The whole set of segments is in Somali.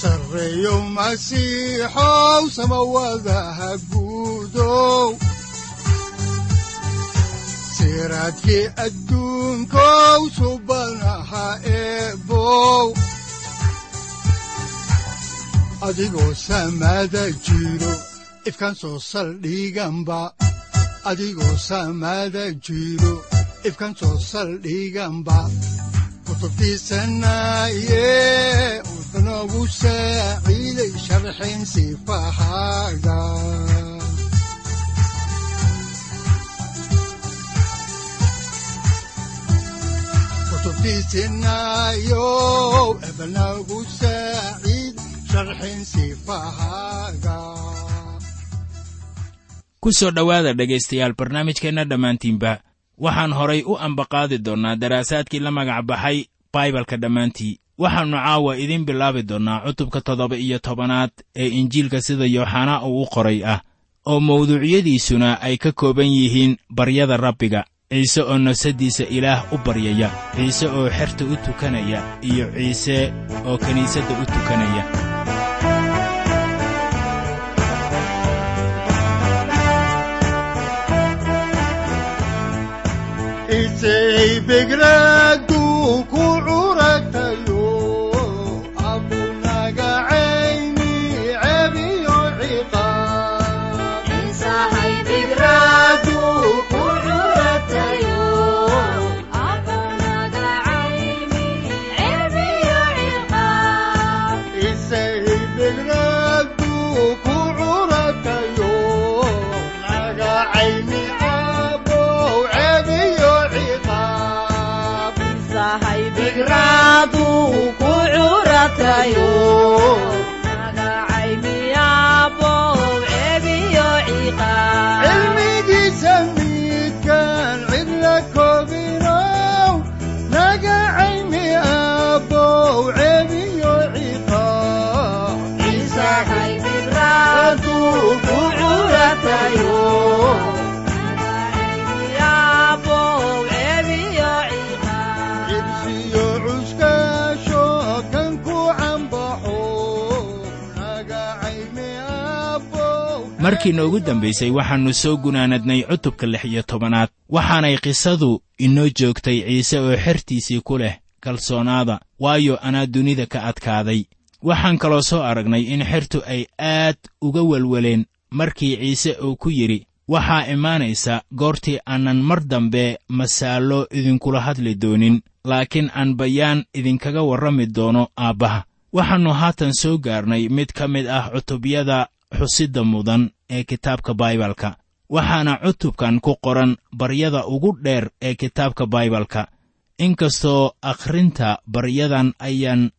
sareyow masiixow samawadaha guudow siraadkii adduunkow subanaha eebow ifkan soo saldhiganba adigoo jiro ifkan soo saldhiganba kutubtiisanaye ku soo dhowaada dhegaystayaal barnaamijkeenna dhammaantiinba waxaan horay u ambaqaadi doonnaa daraasaadkii la magac baxay baibalka dhammaantii waxaannu caawa idiin bilaabi doonnaa cutubka toddoba iyo tobanaad ee injiilka sida yooxanaa uu u qoray ah oo mawduucyadiisuna ay ka kooban yihiin baryada rabbiga ciise oo nafsaddiisa ilaah u baryaya ciise oo xerta u tukanaya iyo ciise oo kiniisadda u tukanaya. Isay begraadu ku cilmigiisa abow markii noogu dambaysay waxaannu soo gunaanadnay cutubka lix iyo tobanaad. Waxaanay qisadu inoo joogtay ciise oo xertiisii ku leh kalsoonaada waayo anaa dunida ka adkaaday. Waxaan kaloo soo aragnay in xertu ay aad uga welweleen markii ciise uu ku yidhi waxaa imaanaysa goortii aanan mar dambe masaallo idinkula hadli doonin laakiin aan bayaan idinkaga warrami doono aabbaha. Waxaannu haatan soo gaarnay mid ka mid ah cutubyada xusidda mudan ee kitaabka baibalka. Waxaana cutubkan ku qoran baryada ugu dheer ee kitaabka baibalka. Inkastoo akhrinta baryadan ayaan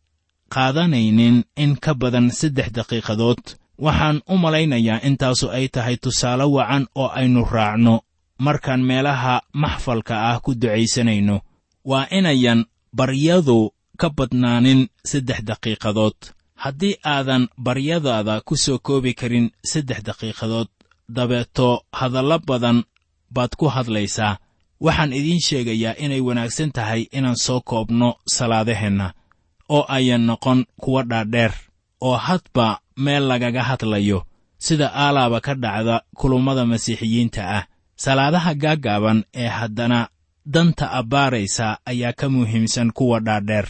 qaadanaynin in ka badan saddex daqiiqadood waxaan u malaynayaa intaasu ay tahay tusaale wacan oo aynu raacno. Markaan meelaha maxfalka ah ku ducaysanayno waa inayan baryadu ka badnaanin saddex daqiiqadood haddii aadan baryadaada ku soo koobi karin saddex daqiiqadood dabeeto hadallo badan baad ku hadlaysaa. Waxaan idiin sheegayaa inay wanaagsan tahay inaan soo koobno salaadaheenna oo ayan noqon kuwa dhaadheer oo hadba meel lagaga hadlayo. Sida aalaaba ka dhacda kulummada masiixiyiinta ah. Salaadaha gaaggaaban ee haddana danta abbaaraysa ayaa ka muhiimsan kuwa dhaadheer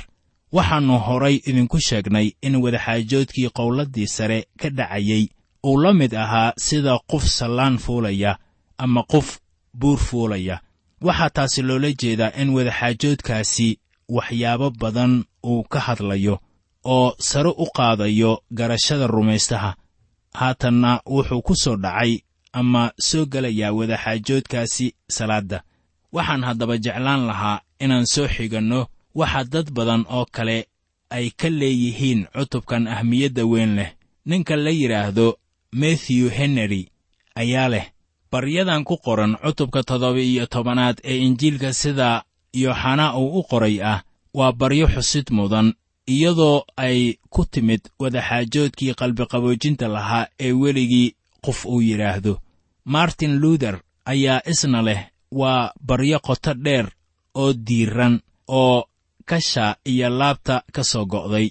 waxaannu horay idinku sheegnay in wadaxaajoodkii qowladdii sare ka dhacayey uu la mid ahaa sida qof sallaan fuulaya ama qof buur fuulaya. Waxaa taasi loola jeedaa in wadaxaajoodkaasi waxyaabo badan uu ka hadlayo oo sare u qaadayo garashada rumaystaha haatanna wuxuu ku soo dhacay ama soo gelayaa wadaxaajoodkaasi salaadda. Waxaan haddaba jeclaan lahaa inaan soo xiganno waxa dad badan oo kale ay ka leeyihiin cutubkan ahmiyadda weyn leh. Ninka la yidhaahdo mathew henry ayaa leh baryadan ku qoran cutubka toddoba iyo tobanaad ee injiilka sida yooxanaa uu u qoray ah. Waa baryo xusid mudan iyadoo ay ku timid wadaxaajoodkii qalbiqaboojinta lahaa ee weligii qof uu yidhaahdo martin luuther ayaa isna leh waa baryo qoto dheer oo diiran oo kasha iyo laabta ka soo go'day.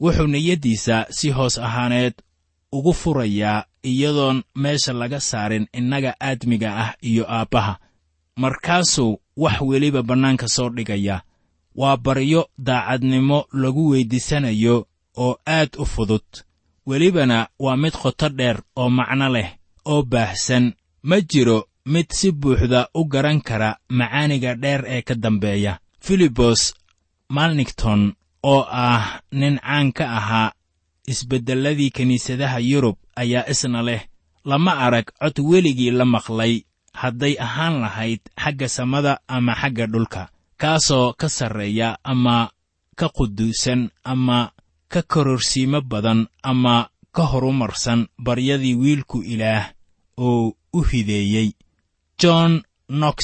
Wuxuu niyaddiisa si hoos ahaaneed ugu furayaa iyadoon meesha laga saarin innaga aadmiga ah iyo aabbaha. Markaasuu wax weliba bannaanka soo dhigaya. Waa baryo daacadnimo lagu weyddiisanayo oo aad u fudud. Welibana waa mid qoto dheer oo macno leh oo baahsan. Ma jiro mid si buuxda u garan kara macaaniga dheer ee ka dambeeya. Filibos malnigton oo ah nin caan ka ahaa isbeddelladii kiniisadaha yurub ayaa isna leh lama arag cod weligii la maqlay hadday ahaan lahayd xagga samada ama xagga dhulka kaasoo ka sarreeya ama ka quduusan ama ka kororsiimo badan ama ka horumarsan baryadii wiilku ilaah oo u hideeyey. John knox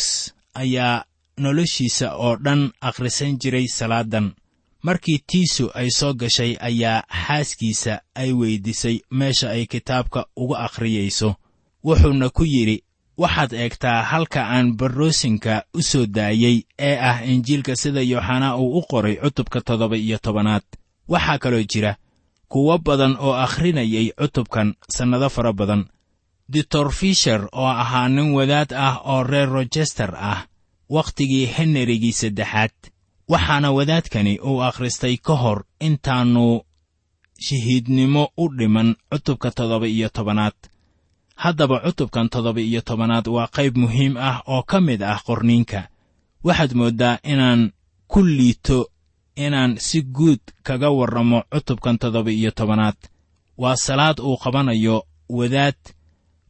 ayaa noloshiisa oo dhan akhrisan jiray salaadan. Markii tiisu ay soo gashay ayaa xaaskiisa ay weyddiisay meesha ay kitaabka uga akhriyayso wuxuuna ku yidhi waxaad eegtaa halka aan barroosinka u soo daayey ee ah injiilka sida yooxanaa uu u qoray cutubka toddoba iyo tobanaad. Waxaa kaloo jira kuwo badan oo akhrinayay cutubkan sannado fara badan. Ditor fisher oo ahaa nin wadaad ah oo reer rochester ah wakhtigii henrigii saddexaad. Waxaana wadaadkani uu akhristay ka hor intaannu shahiidnimo u dhiman cutubka toddoba iyo tobanaad. Haddaba cutubkan toddoba iyo tobanaad waa qayb muhiim ah oo ka mid ah qorniinka. Waxaad mooddaa inaan ku liito inaan si guud kaga warramo cutubkan toddoba iyo tobanaad. Waa salaad uu qabanayo wadaad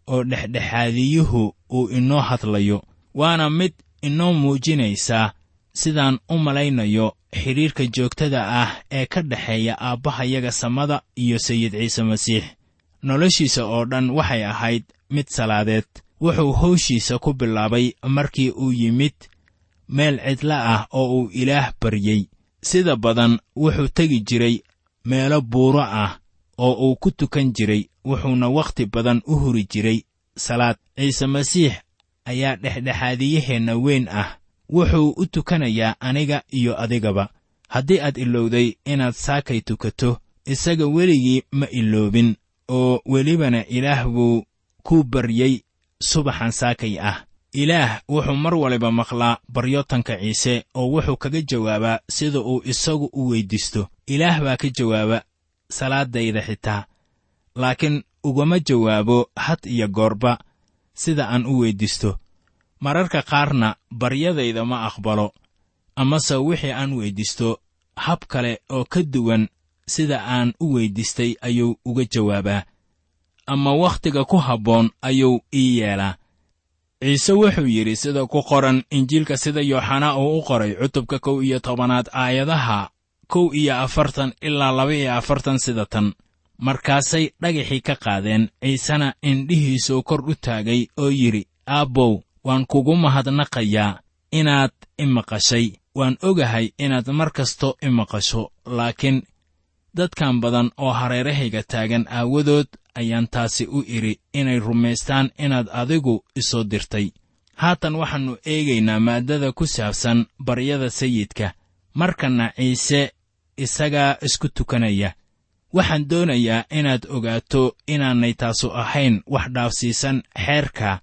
oo dhexdhexaadiyuhu uu inoo hadlayo waana mid inoo muujinaysaa sidaan u malaynayo xidhiirka joogtada ah ee ka dhexeeya aabbahayaga samada iyo sayid ciise masiix. Noloshiisa oo dhan waxay ahayd mid salaadeed. Wuxuu howshiisa ku bilaabay markii uu yimid meel cidla ah oo uu ilaah baryey sida badan wuxuu tegi jiray meelo buuro ah oo uu ku tukan jiray wuxuuna wakhti badan u huri jiray salaad. Ciise masiix ayaa dhexdhexaadiyaheenna weyn ah. Wuxuu u tukanayaa aniga iyo adigaba. Haddii aad ilowday inaad saakay tukato isaga weligii ma iloobin oo welibana ilaah buu ku baryey subaxan saakay ah. Ilaah wuxuu mar waliba maqlaa baryotanka ciise oo wuxuu kaga jawaabaa sida uu isagu u weyddiisto ilaah baa ka jawaaba salaadayda xitaa. Laakiin ugama jawaabo had iyo goorba sida aan u weyddiisto mararka qaarna baryadayda ma aqbalo amase wixii aan weyddiisto hab kale oo ka duwan sida aan u weyddiistay ayuu uga jawaabaa. Ama wakhtiga ku habboon ayuu ii yeelaa. Ciise wuxuu yidhi sida ku qoran injiilka sida yooxanaa uu u qoray cutubka kow iyo tobanaad aayadaha kow iyo afartan ilaa laba iyo afartan sida tan markaasay dhagaxii ka qaadeen ciisena indhihiisuu kor u taagay oo yidhi aabbow waan kugu mahadnaqayaa inaad i maqashay. Waan ogahay inaad mar kasto i maqasho laakiin dadkan badan oo hareerahayga taagan aawadood ayaan taasi u idhi inay rumaystaan inaad adigu isoo dirtay. Haatan waxaannu eegaynaa maaddada ku saabsan baryada sayidka. Markanna ciise isagaa isku tukanaya waxaan doonayaa inaad ogaato inaanay taasu ahayn wax dhaafsiisan xeerka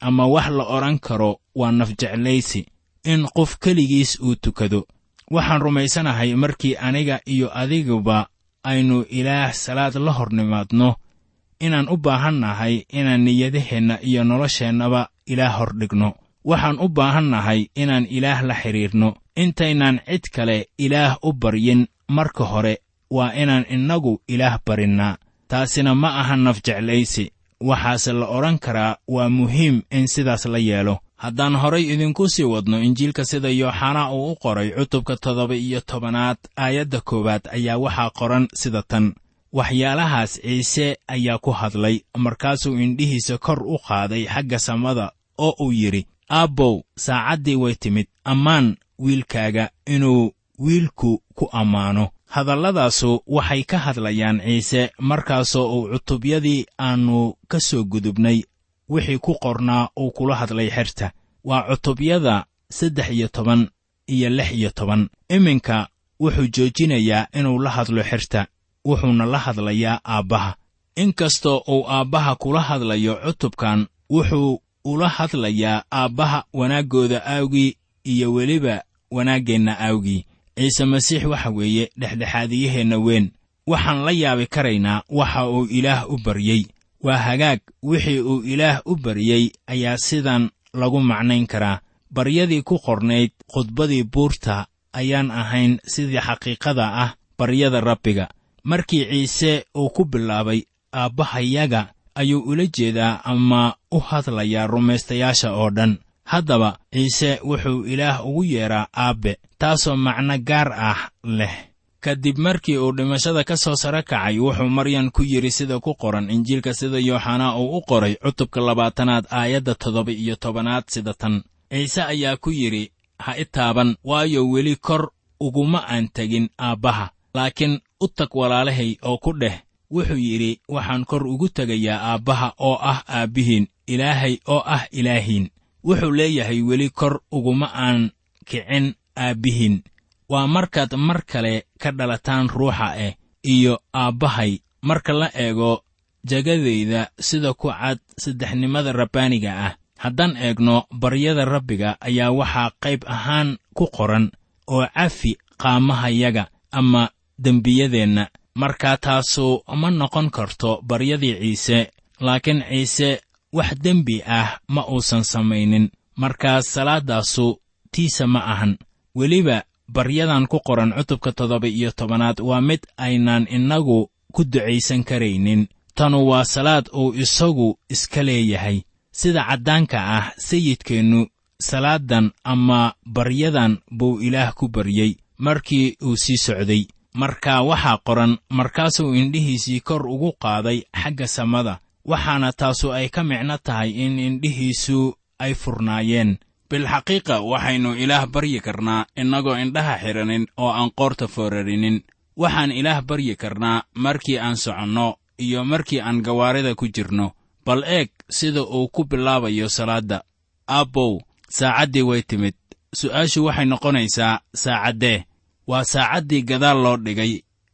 ama wax la odhan karo waa nafjeclaysi in qof keligiis uu tukado. Waxaan rumaysanahay markii aniga iyo adiguba aynu ilaah salaad la hor nimaadno inaan u baahannahay inaan niyadaheenna iyo nolosheennaba ilaah hor dhigno waxaan u baahannahay inaan ilaah la xidhiirno intaynaan cid kale ilaah u baryin marka hore waa inaan innagu ilaah barinnaa taasina ma aha nafjeclaysi waxaase la odhan karaa waa muhiim in sidaas la yeelo. Haddaan horay idinku sii wadno injiilka sida yooxanaa uu u qoray cutubka toddoba iyo tobanaad aayadda koowaad ayaa waxaa qoran sida tan. Waxyaalahaas ciise ayaa ku hadlay markaasuu indhihiisa kor u qaaday xagga samada oo uu yidhi aabbow saacaddii way timid. Ammaan wiilkaaga inuu wiilku ku ammaano hadalladaasu waxay ka hadlayaan ciise markaasoo uu cutubyadii aannu ka soo gudubnay wixii ku qornaa uu kula hadlay xerta. Waa cutubyada saddex iyo toban iyo lix iyo toban. Iminka wuxuu joojinayaa inuu la hadlo xerta wuxuuna la hadlayaa aabbaha. Inkastoo uu aabbaha kula hadlayo cutubkan wuxuu ula hadlayaa aabbaha wanaaggooda aawgii iyo weliba wanaaggeenna aawgii ciise masiix waxa weeye dhexdhexaadiyaheenna weyn. Waxaan la yaabi karaynaa waxa uu ilaah u baryey waa hagaag wixii uu ilaah u baryey ayaa sidan lagu macnayn karaa. Baryadii ku qornayd khudbadii buurta ayaan ahayn sidii xaqiiqada ah baryada rabbiga. Markii ciise uu ku bilaabay aabbahayaga ayuu ula jeedaa ama u hadlayaa rumaystayaasha oo dhan haddaba ciise wuxuu ilaah ugu yeedhaa aabbe taasoo macno gaar ah leh. Kadib markii uu dhimashada ka soo saro kacay wuxuu maryan ku yidhi sida ku qoran injiilka sida yooxanaa uu u qoray cutubka labaatanaad aayadda toddoba iyo tobanaad sida tan. Ciise ayaa ku yidhi ha i taaban waayo weli kor uguma aan tegin aabbaha laakiin u tag walaalahay oo ku dheh. Wuxuu yidhi waxaan kor ugu tegayaa aabbaha oo ah aabbihiin ilaahay oo ah ilaahiin wuxuu leeyahay weli kor uguma aan kicin aabbihiin. Waa markaad mar kale ka dhalataan ruuxa eh iyo aabbahay. Marka la eego jagadayda sida ku cad saddexnimada rabbaaniga ah haddaan eegno baryada rabbiga ayaa waxaa qayb ahaan ku qoran oo cafi qaamahayaga ama dembiyadeenna. Markaa taasu ma noqon karto baryadii ciise laakiin ciise wax dembi ah ma uusan samaynin. Markaa salaaddaasu tiisa ma ahan. Weliba baryadan ku qoran cutubka toddoba iyo tobanaad waa mid aynaan innagu ku ducaysan karaynin. Tanu waa salaad uu isagu iska leeyahay. Sida caddaanka ah sayidkeennu salaaddan ama baryadan buu ilaah ku baryey markii uu sii socday. Marka waxaa qoran markaasuu indhihiisii kor ugu qaaday xagga samada waxaana taasu ay ka micno tahay in indhihiisu ay furnaayeen. Bilxaqiiqa waxaynu ilaah baryi karnaa innagoo indhaha xidhanin oo aan qoorta foorarinin. Waxaan ilaah baryi karnaa markii aan soconno iyo markii aan gawaarida ku jirno. Bal eeg sida uu ku bilaabayo salaadda. Aabbow saacaddii way timid. Su'aashu waxay noqonaysaa saacaddee. Waa saacaddii gadaal loo dhigay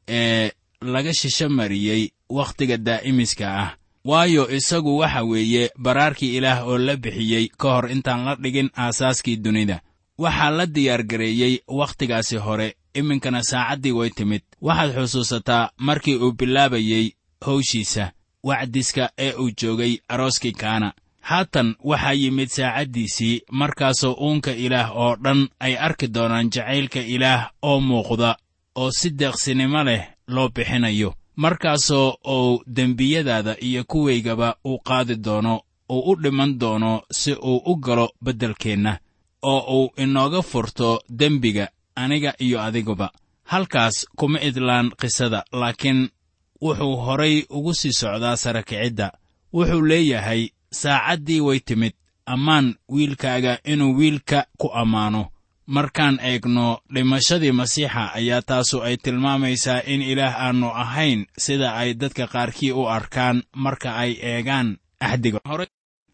ee laga shisho mariyey wakhtiga daa'imiska ah waayo isagu waxa weeye baraarkii ilaah oo la bixiyey ka hor intaan la dhigin aasaaskii dunida. Waxaa la diyaargareeyey wakhtigaasi hore iminkana saacaddii way timid. Waxaad xusuusataa markii uu bilaabayey howshiisa wacdiska ee uu joogay arooskii kaana. Haatan waxaa yimid saacaddiisii markaasoo uunka ilaah oo dhan ay arki doonaan jacaylka ilaah oo muuqda oo si deeqsinimo leh loo bixinayo markaasoo uu dembiyadaada iyo kuwaygaba uu qaadi doono uu u dhiman doono si uu u galo beddelkeenna oo uu inooga furto dembiga aniga iyo adiguba. Halkaas kuma idlaan qisada laakiin wuxuu horay ugu sii socdaa sara kicidda wuxuu leeyahay saacaddii way timid ammaan wiilkaaga inuu wiilka ku ammaano markaan eegno dhimashadii masiixa ayaa taasu ay tilmaamaysaa in ilaah aannu ahayn sida ay dadka qaarkii u arkaan marka ay eegaan axdiga hore.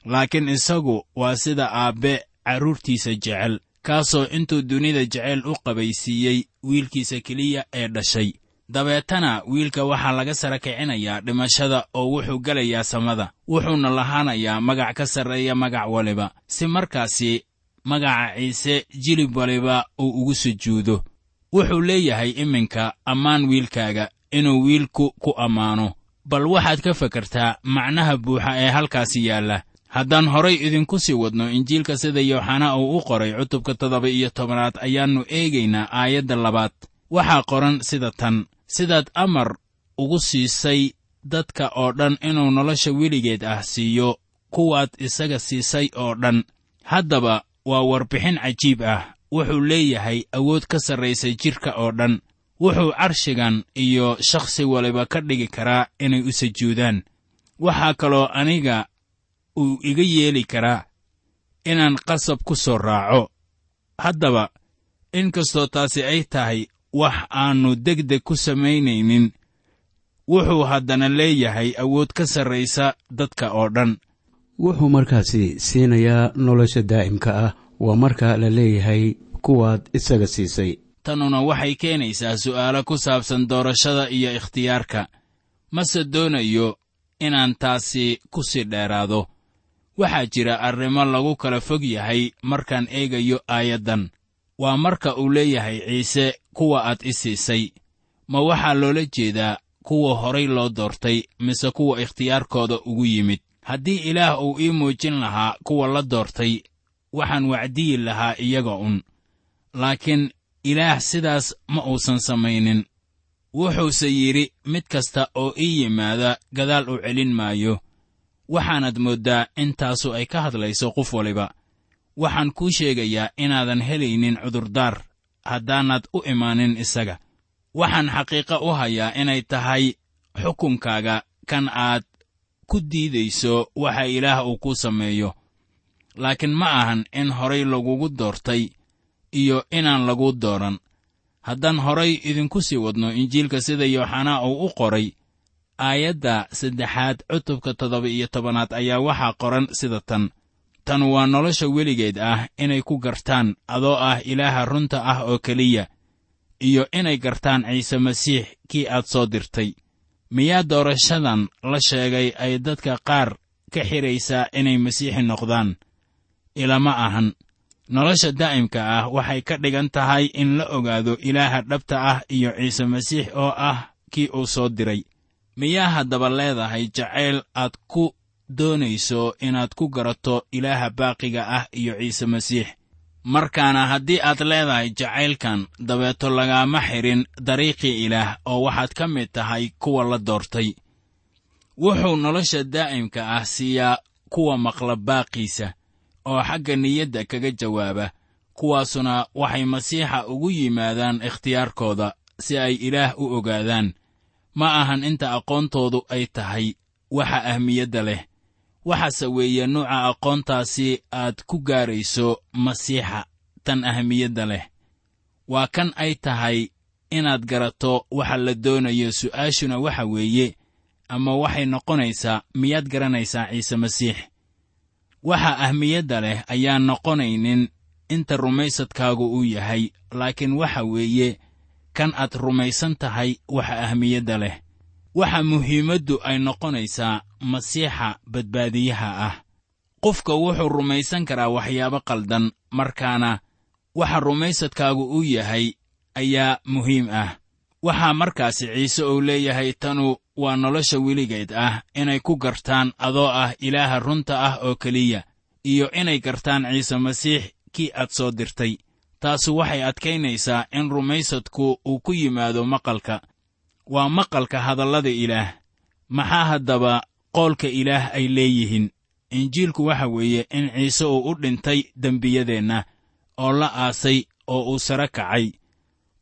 Laakiin isagu waa sida aabbe carruurtiisa jecel kaasoo intuu dunida jeceyl u qabaysiiyey wiilkiisa keliya ee dhashay. Dabeetana wiilka waxaa laga sara kicinayaa dhimashada oo wuxuu gelayaa samada wuxuuna lahaanayaa magac ka sarreeya magac waliba. Si markaasi magaca ciise jilib waliba uu ugu sujuudo. Wuxuu leeyahay iminka ammaan wiilkaaga inuu wiilku ku ammaano. Bal waxaad ka fekertaa macnaha buuxa ee halkaasi yaalla. Haddaan horay idinku sii wadno injiilka sida yooxanaa uu u qoray cutubka toddoba iyo tobanaad ayaannu eegaynaa aayadda labaad. Waxaa qoran sida tan sidaad amar ugu siisay dadka oo dhan inuu nolosha weligeed ah siiyo kuwaad isaga siisay oo dhan. Haddaba waa warbixin cajiib ah. Wuxuu leeyahay awood ka sarraysay jidhka oo dhan. Wuxuu carshigan iyo shakhsi waliba ka dhigi karaa inay u sujuudaan. Waxaa kaloo aniga uu iga yeeli karaa inaan qasab ku soo raaco. Haddaba in kastoo taasi ay tahay wax aannu degdeg ku samaynaynin wuxuu haddana leeyahay awood ka sarraysa dadka oo dhan wuxuu markaasi siinayaa nolosha daa'imka ah. Waa marka la leeyahay kuwaad isaga siisay. Tanuna waxay keenaysaa su'aalo ku saabsan doorashada iyo ikhtiyaarka. Mase doonayo inaan taasi ku sii dheeraado. Waxaa jira arrimo lagu kala fog yahay markaan eegayo aayaddan. Waa marka uu leeyahay ciise kuwa aad i siisay. Ma waxaa loola jeedaa kuwa horay loo doortay mise kuwa ikhtiyaarkooda ugu yimid haddii ilaah uu ii muujin lahaa kuwa la doortay waxaan wacdiyi lahaa iyaga un. Laakiin ilaah sidaas ma uusan samaynin. Wuxuuse yidhi mid kasta oo ii yimaada gadaal u celin maayo. Waxaanad mooddaa intaasu ay ka hadlayso qof waliba. Waxaan kuu sheegayaa inaadan helaynin cudurdaar haddaanad u imaanin isaga. Waxaan xaqiiqo u hayaa inay tahay xukunkaaga kan aad ku diidayso waxa ilaah uu kuu sameeyo. Laakiin ma ahan in horay lagugu doortay iyo inaan laguu dooran. Haddaan horay idinku sii wadno injiilka sida yooxanaa uu u qoray aayadda saddexaad cutubka toddoba iyo tobanaad ayaa waxaa qoran sida tan. Tan waa nolosha weligeed ah inay ku gartaan adoo ah ilaaha runta ah oo keliya iyo inay gartaan ciise masiix kii aad soo dirtay miyaa doorashadan la sheegay ay dadka qaar ka xidhaysaa inay masiixi noqdaan? Ilama ahan. Nolosha daa'imka ah waxay ka dhigan tahay in la ogaado ilaaha dhabta ah iyo ciise masiix oo ah kii uu soo diray. Miyaa haddaba leedahay jacayl aad ku doonayso inaad ku garato ilaaha baaqiga ah iyo ciise masiix markaana haddii aad leedahay jacaylkan dabeeto lagaama xidhin dariiqii ilaah oo waxaad ka mid tahay kuwa la doortay. Wuxuu nolosha daa'imka ah siiyaa kuwa maqla baaqiisa oo xagga niyadda kaga jawaaba kuwaasuna waxay masiixa ugu yimaadaan ikhtiyaarkooda si ay ilaah u ogaadaan. Ma ahan inta aqoontoodu ay tahay waxa ahmiyadda leh waxaase weeye nuuca aqoontaasi aad ku gaarayso masiixa tan ahmiyadda leh. Waa kan ay tahay inaad garato waxa la doonayo su'aashuna waxa weeye ama waxay noqonaysaa miyaad garanaysaa ciise masiix. Waxa ahmiyadda leh ayaan noqonaynin inta rumaysadkaagu uu yahay laakiin waxa weeye kan aad rumaysan tahay waxa ahmiyadda leh waxa muhiimaddu ay noqonaysaa masiixa badbaadiyaha ah. Qofka wuxuu rumaysan karaa waxyaabo qaldan markaana waxa rumaysadkaagu uu yahay ayaa muhiim ah. Waxaa markaasi ciise uu leeyahay tanu waa nolosha weligeed ah inay ku gartaan adoo ah ilaaha runta ah oo keliya iyo inay gartaan ciise masiix kii aad soo dirtay. Taasu waxay adkaynaysaa in rumaysadku uu ku yimaado maqalka waa maqalka hadallada ilaah. Maxaa haddaba qoolka ilaah ay leeyihiin? Injiilku waxa weeye in ciise uu u dhintay dembiyadeenna oo la aasay oo uu sare kacay.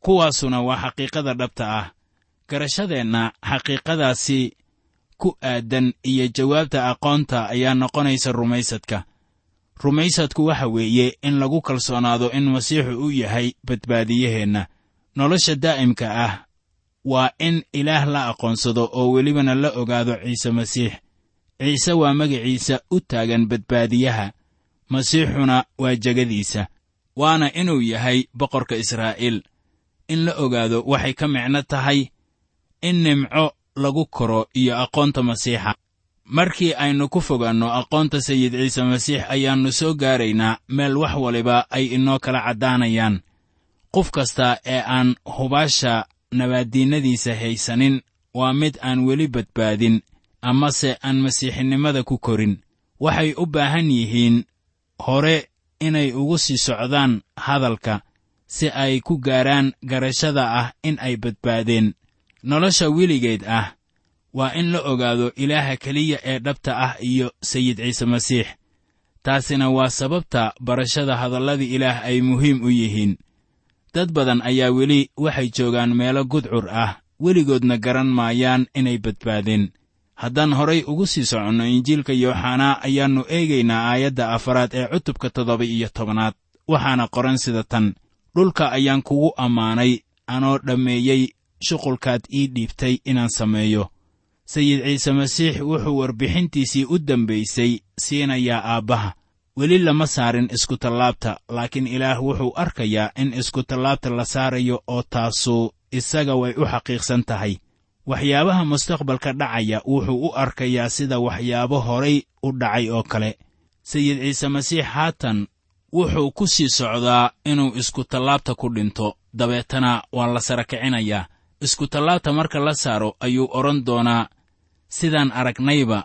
Kuwaasuna waa xaqiiqada dhabta ah. Garashadeenna xaqiiqadaasi ku aadan iyo jawaabta aqoonta ayaa noqonaysa rumaysadka. Rumaysadku waxa weeye in lagu kalsoonaado in masiixu uu yahay badbaadiyaheenna nolosha daa'imka ah waa in ilaah la aqoonsado oo welibana la ogaado ciise masiix. Ciise waa magaciisa u taagan badbaadiyaha. Masiixuna waa jegadiisa waana inuu yahay boqorka israa'iil. In la ogaado waxay ka micno tahay in nimco lagu koro iyo aqoonta masiixa. Markii aynu ku fogaanno aqoonta sayid ciise masiix ayaannu soo gaaraynaa meel wax waliba ay inoo kala caddaanayaan. Qof kasta ee aan hubaasha nabaaddiinnadiisa haysanin waa mid aan weli badbaadin amase aan masiixinimada ku korin. Waxay u baahan yihiin hore inay ugu sii socdaan hadalka si ay ku gaaraan garashada ah in ay badbaadeen. Nolosha weligeed ah waa in la ogaado ilaaha keliya ee dhabta ah iyo sayid ciise masiix. Taasina waa sababta barashada hadallada ilaah ay muhiim u yihiin dad badan ayaa weli waxay joogaan meelo gudcur ah. Weligoodna garan maayaan inay badbaadeen haddaan horay ugu sii soconno injiilka yooxanaa ayaannu eegaynaa aayadda afaraad ee cutubka toddoba iyo tobanaad waxaana qoran sida tan dhulka ayaan kugu ammaanay anoo dhammeeyey shuqulkaad ii dhiibtay inaan sameeyo. Sayid ciise masiix wuxuu warbixintiisii u dambaysay siinayaa aabbaha weli lama saarin iskutallaabta laakiin ilaah wuxuu arkayaa in iskutallaabta la saarayo oo taasu isaga way u xaqiiqsan tahay. Waxyaabaha mustaqbalka dhacaya wuxuu u arkayaa sida waxyaabo horay u dhacay oo kale. Sayid ciise masiix haatan wuxuu ku sii socdaa inuu iskutallaabta ku dhinto. Dabeetana waa la sara kicinayaa iskutallaabta marka la saaro ayuu odhan doonaa sidaan aragnayba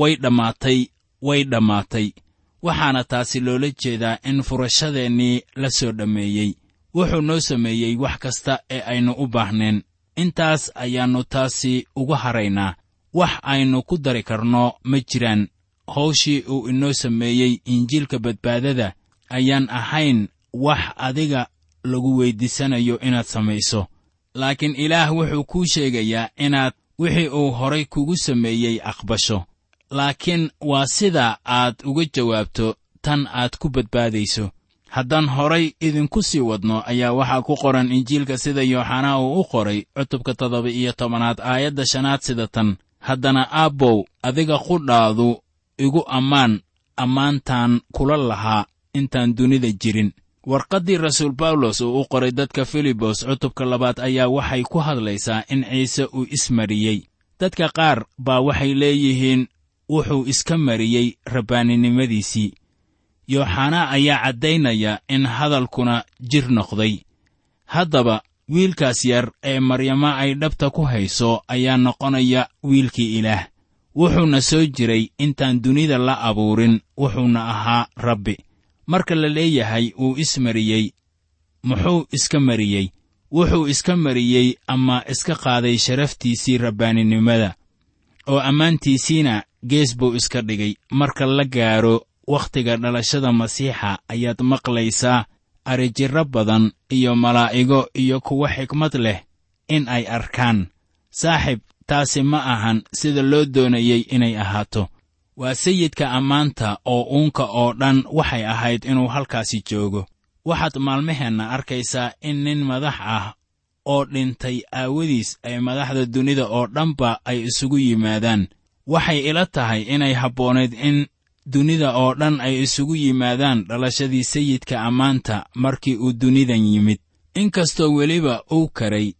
way dhammaatay way dhammaatay waxaana taasi loola jeedaa in furashadeennii la soo dhammeeyey. Wuxuu noo sameeyey wax kasta ee aynu u baahneen. Intaas ayaannu taasi ugu haraynaa. Wax aynu ku dari karno ma jiraan. Hawshii uu inoo sameeyey injiilka badbaadada ayaan ahayn wax adiga lagu weyddiisanayo inaad samayso. Laakiin ilaah wuxuu kuu sheegayaa inaad wixii uu horay kugu sameeyey aqbasho laakiin waa sida aad uga jawaabto tan aad ku badbaadayso. Haddaan horay idinku sii wadno ayaa waxaa ku qoran injiilka sida yooxanaa uu u qoray cutubka toddoba iyo tobanaad aayadda shanaad sida tan. Haddana aabbow adiga qudhaadu igu ammaan ammaantaan kula lahaa intaan dunida jirin. Warqaddii rasuul bawlos uu u qoray dadka filibos cutubka labaad ayaa waxay ku hadlaysaa in ciise uu ismariyey dadka qaar baa waxay leeyihiin wuxuu iska mariyey rabbaaninimadiisii yooxanaa ayaa caddaynaya in hadalkuna jir noqday. Haddaba wiilkaas yar ee maryama ay dhabta ku hayso ayaa noqonaya wiilkii ilaah. Wuxuuna soo jiray intaan dunida la abuurin wuxuuna ahaa rabbi. Marka la leeyahay uu ismariyey muxuu iska mariyey? Wuxuu iska mariyey ama iska qaaday sharaftiisii rabbaaninimada oo ammaantiisiina gees buu iska dhigay. Marka la gaadho wakhtiga dhalashada masiixa ayaad maqlaysaa arijirro badan iyo malaa'igo iyo kuwo xikmad leh in ay arkaan. Saaxib taasi ma ahan sida loo doonayey inay ahaato. Waa sayidka ammaanta oo uunka oo dhan waxay ahayd inuu halkaasi joogo. Waxaad maalmaheenna arkaysaa in nin madax ah oo dhintay aawadiis ay madaxda dunida oo dhanba ay isugu yimaadaan waxay ila tahay inay habboonayd in dunida oo dhan ay isugu yimaadaan dhalashadii sayidka ammaanta markii uu dunidan yimid. Inkastoo weliba uu karay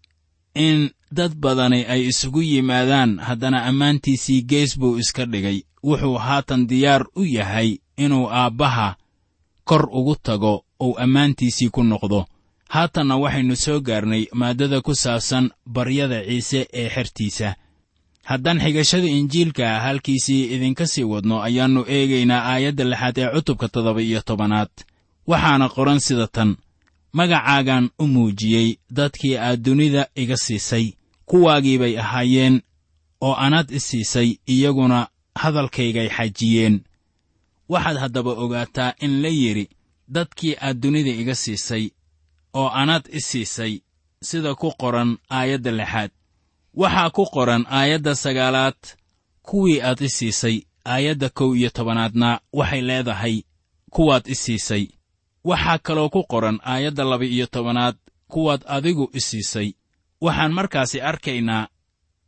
in dad badani ay isugu yimaadaan haddana ammaantiisii gees buu iska dhigay wuxuu haatan diyaar u yahay inuu aabbaha kor ugu tago uu ammaantiisii ku noqdo. Haatanna waxaynu soo gaarnay maaddada ku saabsan baryada ciise ee xertiisa haddaan xigashada injiilka halkiisii idinka sii wadno ayaannu eegaynaa aayadda lixaad ee cutubka toddoba iyo tobanaad. Waxaana qoran sida tan. Magacaagaan u muujiyey dadkii aad dunida iga siisay. Kuwaagii bay ahaayeen oo anaad i siisay iyaguna hadalkaygay xajiyeen. Waxaad haddaba ogaataa in la yidhi dadkii aad dunida iga siisay oo anaad i siisay sida ku qoran aayadda lixaad waxaa ku qoran aayadda sagaalaad kuwii aad i siisay aayadda kow iyo tobanaadna waxay leedahay kuwaad i siisay. Waxaa kaloo ku qoran aayadda laba iyo tobanaad kuwaad adigu i siisay. Waxaan markaasi arkaynaa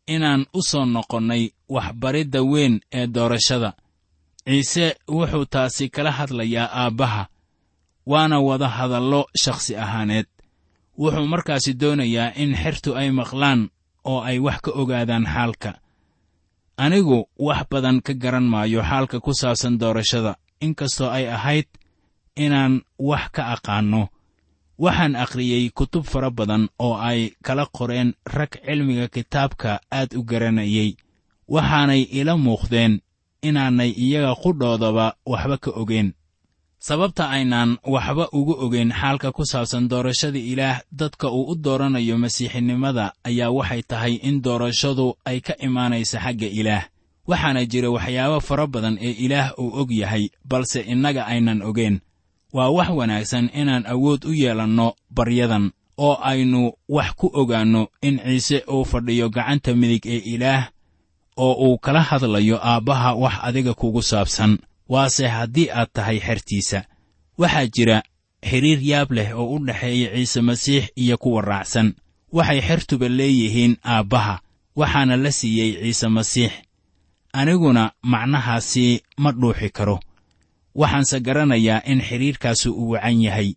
inaan u soo noqonnay waxbaridda weyn ee doorashada. Ciise wuxuu taasi kala hadlayaa aabbaha waana wada hadallo shakhsi ahaaneed. Wuxuu markaasi doonayaa in xertu ay maqlaan oo ay wax ka ogaadaan xaalka. Anigu wax badan ka garan maayo xaalka ku saabsan doorashada inkastoo ay ahayd inaan wax ka aqaanno waxaan akhriyey kutub fara badan oo ay kala qoreen rag cilmiga kitaabka aad u garanayey waxaanay ila muuqdeen inaanay iyaga qudhoodaba waxba ka ogeen sababta aynaan waxba uga ogeyn xaalka ku saabsan doorashada ilaah dadka uu u dooranayo masiixinimada ayaa waxay tahay in doorashadu ay ka imaanaysa xagga ilaah. Waxaana jira waxyaabo fara badan ee ilaah uu og yahay balse innaga aynan ogeen waa wax wanaagsan inaan awood u yeelanno baryadan oo aynu wax ku ogaanno in ciise uu fadhiyo gacanta midig ee ilaah oo uu kala hadlayo aabbaha wax adiga kugu saabsan waase haddii aad tahay xertiisa. Waxaa jira xidhiir yaab leh oo u dhexeeya ciise masiix iyo kuwa raacsan. Waxay xertuba leeyihiin aabbaha waxaana la siiyey ciise masiix. Aniguna macnahaasi ma dhuuxi karo. Waxaanse garanayaa in xidhiirkaasu uu wacan yahay.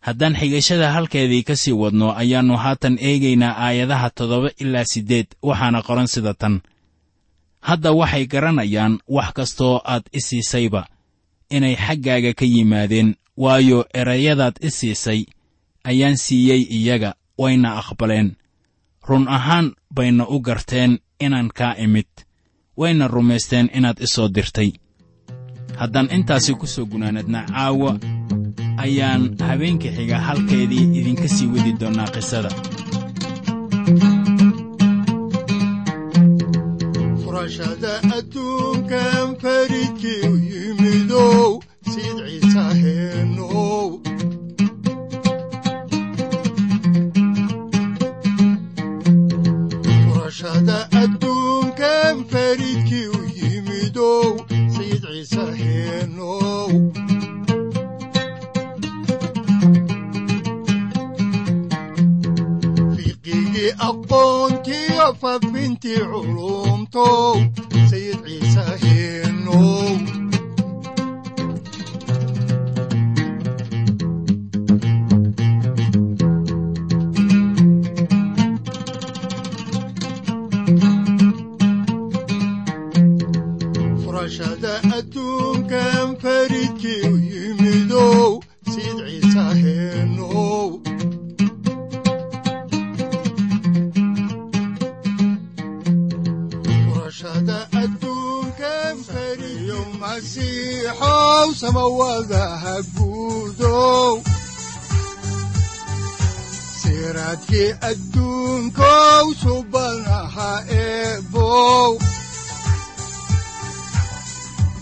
Haddaan xigashada halkeedii ka sii wadno ayaannu haatan eegaynaa aayadaha toddoba ilaa siddeed waxaana qoran sida tan hadda waxay garanayaan wax kastoo aad i siisayba inay xaggaaga ka yimaadeen waayo erayadaad i siisay ayaan siiyey iyaga wayna aqbaleen. Run ahaan bayna u garteen inaan kaa imid wayna rumaysteen inaad i soo dirtay. Haddaan intaasi ku soo gunaanadna caawa ayaan habeenka xiga halkeedii idinka sii wadi doonnaa qisada furashada adduunkan furashada adduunkan guudow siraadkii adduunkow subanaha eebow